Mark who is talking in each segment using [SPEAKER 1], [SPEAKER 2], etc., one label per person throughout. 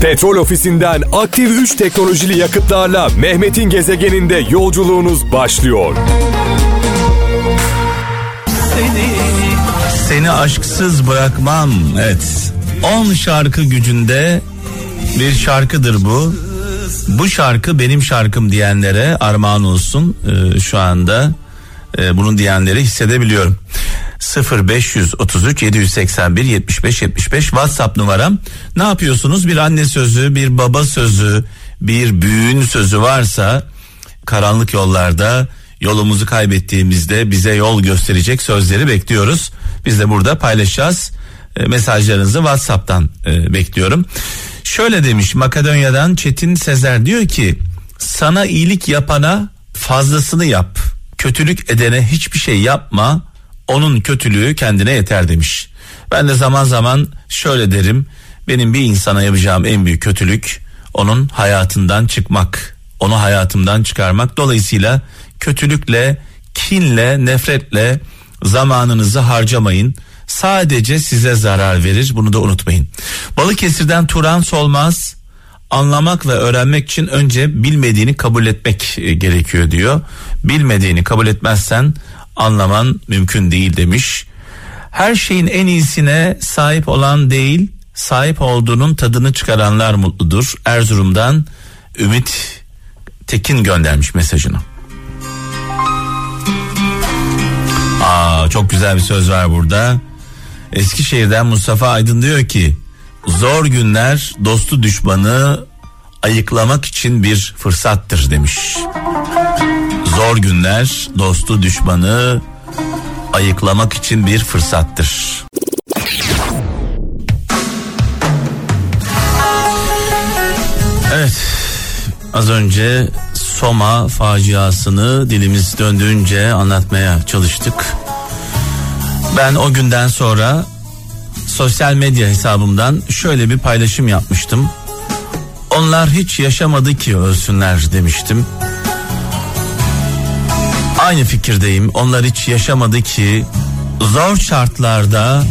[SPEAKER 1] Petrol ofisinden aktif 3 teknolojili yakıtlarla Mehmet'in gezegeninde yolculuğunuz başlıyor.
[SPEAKER 2] Seni, seni aşksız bırakmam. Evet. 10 şarkı gücünde bir şarkıdır bu. Bu şarkı benim şarkım diyenlere armağan olsun ee, şu anda. Ee, bunu diyenleri hissedebiliyorum. 0533 781 75 75 WhatsApp numaram. Ne yapıyorsunuz? Bir anne sözü, bir baba sözü, bir büyüğün sözü varsa karanlık yollarda yolumuzu kaybettiğimizde bize yol gösterecek sözleri bekliyoruz. Biz de burada paylaşacağız. E, mesajlarınızı WhatsApp'tan e, bekliyorum. Şöyle demiş Makedonya'dan Çetin Sezer diyor ki sana iyilik yapana fazlasını yap. Kötülük edene hiçbir şey yapma. Onun kötülüğü kendine yeter demiş. Ben de zaman zaman şöyle derim. Benim bir insana yapacağım en büyük kötülük onun hayatından çıkmak. Onu hayatımdan çıkarmak. Dolayısıyla kötülükle, kinle, nefretle zamanınızı harcamayın. Sadece size zarar verir. Bunu da unutmayın. Balıkesir'den Turan Solmaz anlamak ve öğrenmek için önce bilmediğini kabul etmek e, gerekiyor diyor. Bilmediğini kabul etmezsen anlaman mümkün değil demiş. Her şeyin en iyisine sahip olan değil, sahip olduğunun tadını çıkaranlar mutludur. Erzurum'dan Ümit Tekin göndermiş mesajını. Aa çok güzel bir söz var burada. Eskişehir'den Mustafa Aydın diyor ki zor günler dostu düşmanı ayıklamak için bir fırsattır demiş. Zor günler dostu düşmanı ayıklamak için bir fırsattır. Evet az önce Soma faciasını dilimiz döndüğünce anlatmaya çalıştık. Ben o günden sonra sosyal medya hesabımdan şöyle bir paylaşım yapmıştım. Onlar hiç yaşamadı ki ölsünler demiştim. Aynı fikirdeyim. Onlar hiç yaşamadı ki zor şartlarda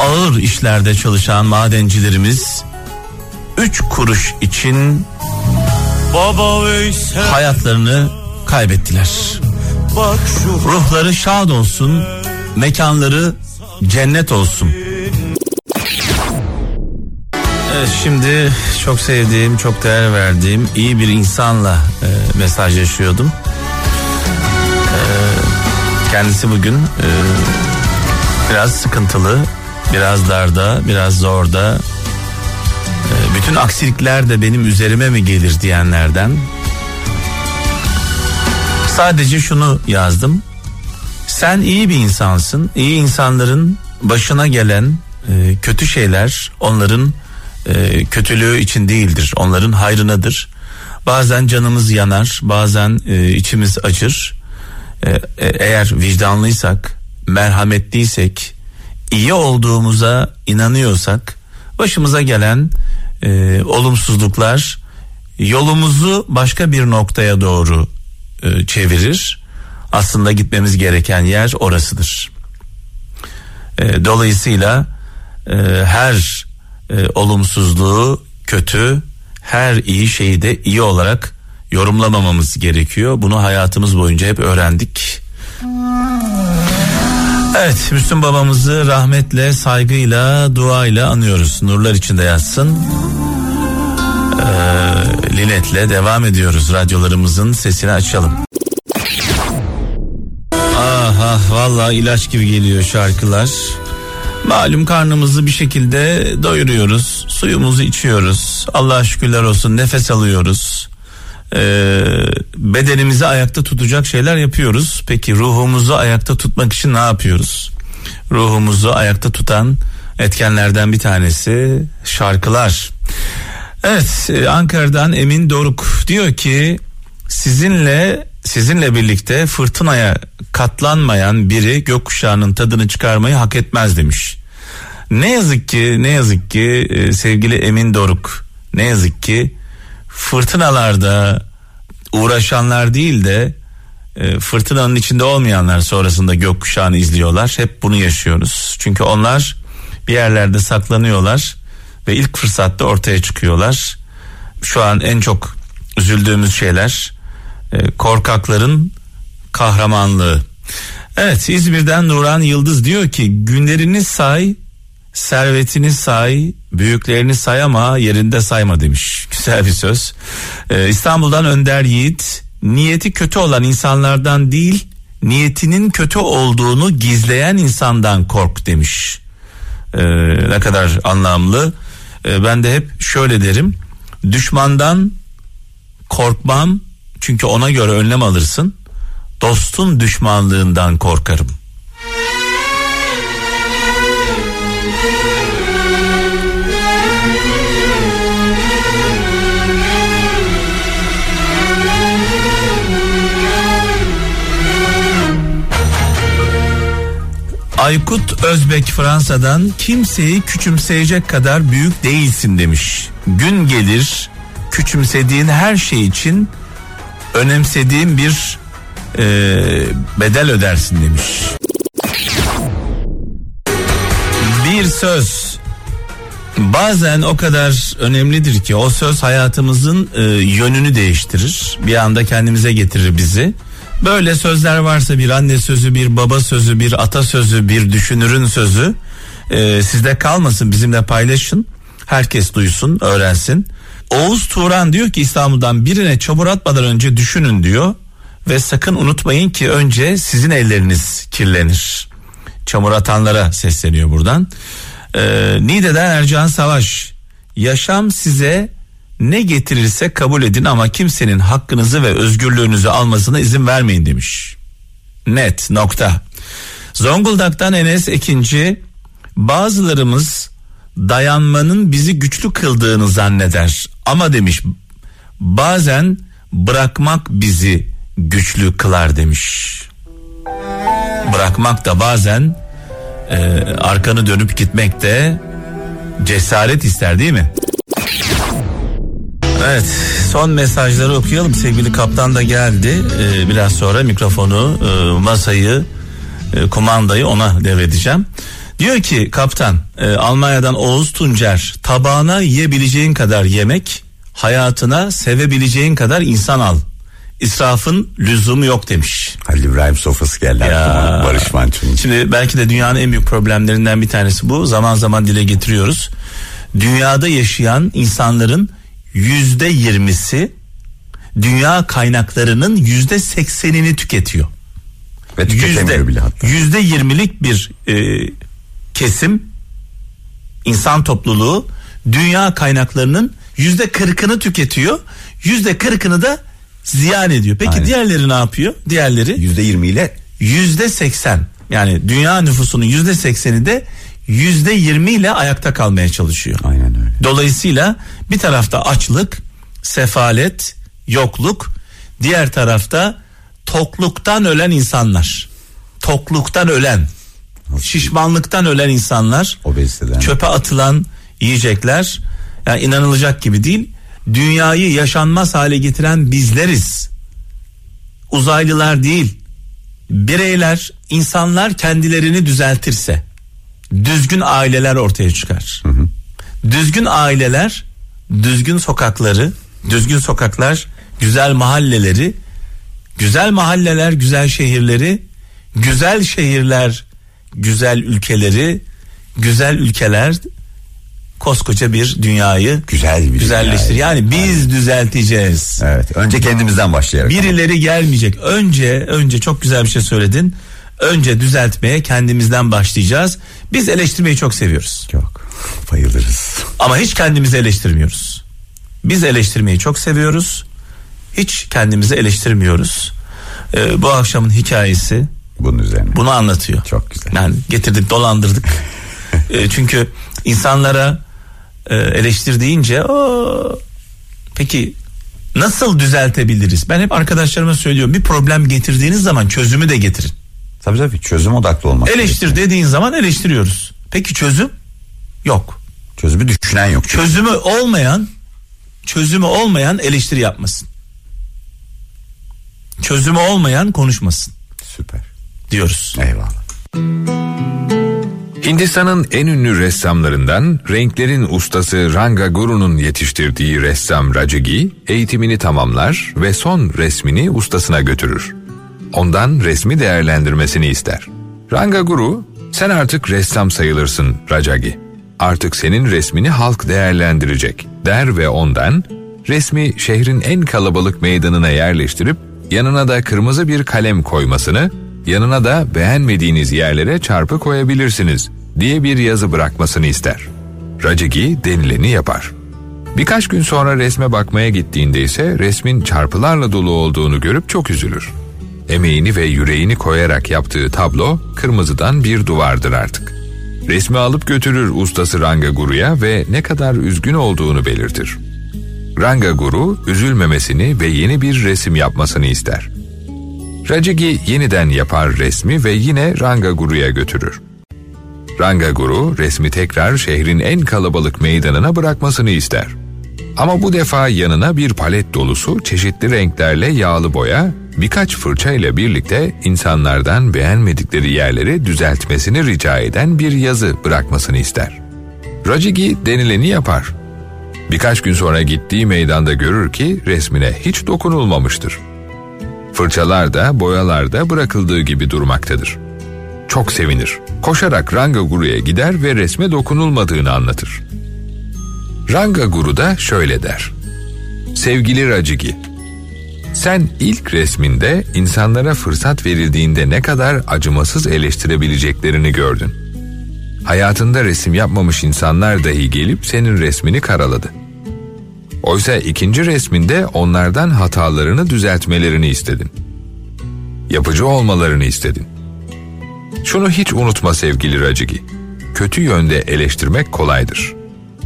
[SPEAKER 2] ağır işlerde çalışan madencilerimiz üç kuruş için hayatlarını kaybettiler. Ruhları şad olsun, mekanları cennet olsun. Evet şimdi çok sevdiğim, çok değer verdiğim iyi bir insanla e, mesajlaşıyordum. Kendisi bugün e, biraz sıkıntılı, biraz darda, biraz zorda. E, bütün aksilikler de benim üzerime mi gelir diyenlerden. Sadece şunu yazdım. Sen iyi bir insansın. İyi insanların başına gelen e, kötü şeyler onların e, kötülüğü için değildir. Onların hayrınadır. Bazen canımız yanar, bazen e, içimiz acır. E, e, eğer vicdanlıysak, merhametliysek, iyi olduğumuza inanıyorsak, başımıza gelen e, olumsuzluklar yolumuzu başka bir noktaya doğru e, çevirir. Aslında gitmemiz gereken yer orasıdır. E, dolayısıyla e, her e, olumsuzluğu kötü, her iyi şeyi de iyi olarak yorumlamamamız gerekiyor. Bunu hayatımız boyunca hep öğrendik. Evet Müslüm babamızı rahmetle, saygıyla, duayla anıyoruz. Nurlar içinde yatsın. Ee, Lilet'le devam ediyoruz. Radyolarımızın sesini açalım. Ah ah vallahi ilaç gibi geliyor şarkılar. Malum karnımızı bir şekilde doyuruyoruz. Suyumuzu içiyoruz. Allah şükürler olsun nefes alıyoruz. Ee, bedenimizi ayakta tutacak şeyler yapıyoruz. Peki ruhumuzu ayakta tutmak için ne yapıyoruz? Ruhumuzu ayakta tutan etkenlerden bir tanesi şarkılar. Evet e, Ankara'dan Emin Doruk diyor ki sizinle sizinle birlikte fırtınaya katlanmayan biri gökkuşağının tadını çıkarmayı hak etmez demiş. Ne yazık ki ne yazık ki e, sevgili Emin Doruk ne yazık ki fırtınalarda uğraşanlar değil de e, fırtınanın içinde olmayanlar sonrasında gökkuşağını izliyorlar. Hep bunu yaşıyoruz. Çünkü onlar bir yerlerde saklanıyorlar. ve ilk fırsatta ortaya çıkıyorlar. Şu an en çok üzüldüğümüz şeyler e, korkakların kahramanlığı. Evet İzmir'den Nuran Yıldız diyor ki günlerini say, servetini say, büyüklerini say ama yerinde sayma demiş. Güzel bir söz. Ee, İstanbul'dan Önder Yiğit niyeti kötü olan insanlardan değil niyetinin kötü olduğunu gizleyen insandan kork demiş. Ee, ne kadar anlamlı. Ee, ben de hep şöyle derim. Düşmandan korkmam çünkü ona göre önlem alırsın. Dostun düşmanlığından korkarım. Aykut Özbek Fransa'dan kimseyi küçümseyecek kadar büyük değilsin demiş. Gün gelir küçümsediğin her şey için önemsediğin bir e, bedel ödersin demiş. Bir söz bazen o kadar önemlidir ki o söz hayatımızın e, yönünü değiştirir. Bir anda kendimize getirir bizi. Böyle sözler varsa bir anne sözü, bir baba sözü, bir ata sözü, bir düşünürün sözü e, sizde kalmasın bizimle paylaşın. Herkes duysun, öğrensin. Oğuz Turan diyor ki İstanbul'dan birine çamur atmadan önce düşünün diyor. Ve sakın unutmayın ki önce sizin elleriniz kirlenir. Çamur atanlara sesleniyor buradan. Ee, Niğde'den Ercan Savaş. Yaşam size ne getirirse kabul edin ama kimsenin hakkınızı ve özgürlüğünüzü almasına izin vermeyin demiş. Net nokta. Zonguldak'tan Enes Ekinci bazılarımız dayanmanın bizi güçlü kıldığını zanneder ama demiş bazen bırakmak bizi güçlü kılar demiş. Bırakmak da bazen e, arkanı dönüp gitmek de cesaret ister değil mi? Evet son mesajları okuyalım sevgili kaptan da geldi ee, biraz sonra mikrofonu e, masayı e, kumandayı ona devredeceğim. Diyor ki kaptan e, Almanya'dan Oğuz Tuncer tabağına yiyebileceğin kadar yemek hayatına sevebileceğin kadar insan al. İsrafın lüzumu yok demiş.
[SPEAKER 3] Halil İbrahim sofrası geldi
[SPEAKER 2] Ya.
[SPEAKER 3] aklıma Barış Manço'nun.
[SPEAKER 2] Şimdi belki de dünyanın en büyük problemlerinden bir tanesi bu. Zaman zaman dile getiriyoruz. Dünyada yaşayan insanların yüzde yirmisi dünya kaynaklarının yüzde seksenini tüketiyor.
[SPEAKER 3] Ve tüketemiyor
[SPEAKER 2] Yüzde
[SPEAKER 3] bile hatta.
[SPEAKER 2] yüzde yirmilik bir e, kesim insan topluluğu dünya kaynaklarının yüzde kırkını tüketiyor. Yüzde kırkını da ziyan ediyor. Peki
[SPEAKER 3] Aynen.
[SPEAKER 2] diğerleri ne yapıyor? Diğerleri
[SPEAKER 3] Yüzde yirmi ile
[SPEAKER 2] yüzde seksen yani dünya nüfusunun yüzde sekseni de yüzde yirmi ile ayakta kalmaya çalışıyor.
[SPEAKER 3] aynen öyle.
[SPEAKER 2] Dolayısıyla bir tarafta açlık, sefalet, yokluk, diğer tarafta tokluktan ölen insanlar. Tokluktan ölen, şişmanlıktan ölen insanlar,
[SPEAKER 3] Obeziteden.
[SPEAKER 2] çöpe atılan yiyecekler. Yani inanılacak gibi değil. Dünyayı yaşanmaz hale getiren bizleriz. Uzaylılar değil. Bireyler, insanlar kendilerini düzeltirse düzgün aileler ortaya çıkar. Düzgün aileler, düzgün sokakları, düzgün sokaklar, güzel mahalleleri, güzel mahalleler, güzel şehirleri, güzel şehirler, güzel ülkeleri, güzel ülkeler koskoca bir dünyayı
[SPEAKER 3] Güzel bir
[SPEAKER 2] güzelleştir.
[SPEAKER 3] dünyayı.
[SPEAKER 2] Yani biz düzelteceğiz.
[SPEAKER 3] Evet. Önce kendimizden başlayarak.
[SPEAKER 2] Birileri gelmeyecek. Önce önce çok güzel bir şey söyledin. Önce düzeltmeye kendimizden başlayacağız. Biz eleştirmeyi çok seviyoruz.
[SPEAKER 3] Yok. Bayılırız.
[SPEAKER 2] Ama hiç kendimizi eleştirmiyoruz. Biz eleştirmeyi çok seviyoruz. Hiç kendimizi eleştirmiyoruz. Ee, bu akşamın hikayesi
[SPEAKER 3] Bunun üzerine.
[SPEAKER 2] bunu anlatıyor.
[SPEAKER 3] Çok güzel.
[SPEAKER 2] Yani getirdik dolandırdık. Ee, çünkü insanlara e, eleştir deyince "Aa, peki nasıl düzeltebiliriz? Ben hep arkadaşlarıma söylüyorum bir problem getirdiğiniz zaman çözümü de getirin.
[SPEAKER 3] Tabii tabii çözüm odaklı olmak.
[SPEAKER 2] Eleştir
[SPEAKER 3] gerekiyor.
[SPEAKER 2] dediğin zaman eleştiriyoruz. Peki çözüm? Yok.
[SPEAKER 3] Çözümü düşünen yok. çünkü.
[SPEAKER 2] Çözümü olmayan çözümü olmayan eleştiri yapmasın. Çözümü olmayan konuşmasın
[SPEAKER 3] Süper.
[SPEAKER 2] diyoruz.
[SPEAKER 3] Eyvallah.
[SPEAKER 4] Hindistan'ın en ünlü ressamlarından renklerin ustası Ranga Guru'nun yetiştirdiği ressam Rajagi eğitimini tamamlar ve son resmini ustasına götürür. Ondan resmi değerlendirmesini ister. Ranga Guru, sen artık ressam sayılırsın Rajagi. Artık senin resmini halk değerlendirecek der ve ondan resmi şehrin en kalabalık meydanına yerleştirip yanına da kırmızı bir kalem koymasını yanına da beğenmediğiniz yerlere çarpı koyabilirsiniz diye bir yazı bırakmasını ister. Racigi denileni yapar. Birkaç gün sonra resme bakmaya gittiğinde ise resmin çarpılarla dolu olduğunu görüp çok üzülür. Emeğini ve yüreğini koyarak yaptığı tablo kırmızıdan bir duvardır artık. Resmi alıp götürür ustası Ranga Guru'ya ve ne kadar üzgün olduğunu belirtir. Ranga Guru üzülmemesini ve yeni bir resim yapmasını ister. Rajigi yeniden yapar resmi ve yine Ranga Guru'ya götürür. Ranga Guru resmi tekrar şehrin en kalabalık meydanına bırakmasını ister. Ama bu defa yanına bir palet dolusu çeşitli renklerle yağlı boya, birkaç fırça ile birlikte insanlardan beğenmedikleri yerleri düzeltmesini rica eden bir yazı bırakmasını ister. Rajigi denileni yapar. Birkaç gün sonra gittiği meydanda görür ki resmine hiç dokunulmamıştır. Fırçalar da boyalar da bırakıldığı gibi durmaktadır. Çok sevinir. Koşarak Ranga Guru'ya gider ve resme dokunulmadığını anlatır. Ranga Guru da şöyle der. Sevgili Racigi, sen ilk resminde insanlara fırsat verildiğinde ne kadar acımasız eleştirebileceklerini gördün. Hayatında resim yapmamış insanlar dahi gelip senin resmini karaladı. Oysa ikinci resminde onlardan hatalarını düzeltmelerini istedin. Yapıcı olmalarını istedin. Şunu hiç unutma sevgili Racigi. Kötü yönde eleştirmek kolaydır.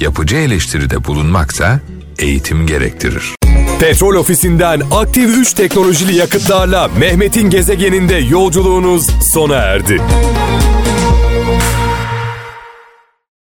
[SPEAKER 4] Yapıcı eleştiride bulunmaksa eğitim gerektirir.
[SPEAKER 1] Petrol ofisinden aktif 3 teknolojili yakıtlarla Mehmet'in gezegeninde yolculuğunuz sona erdi.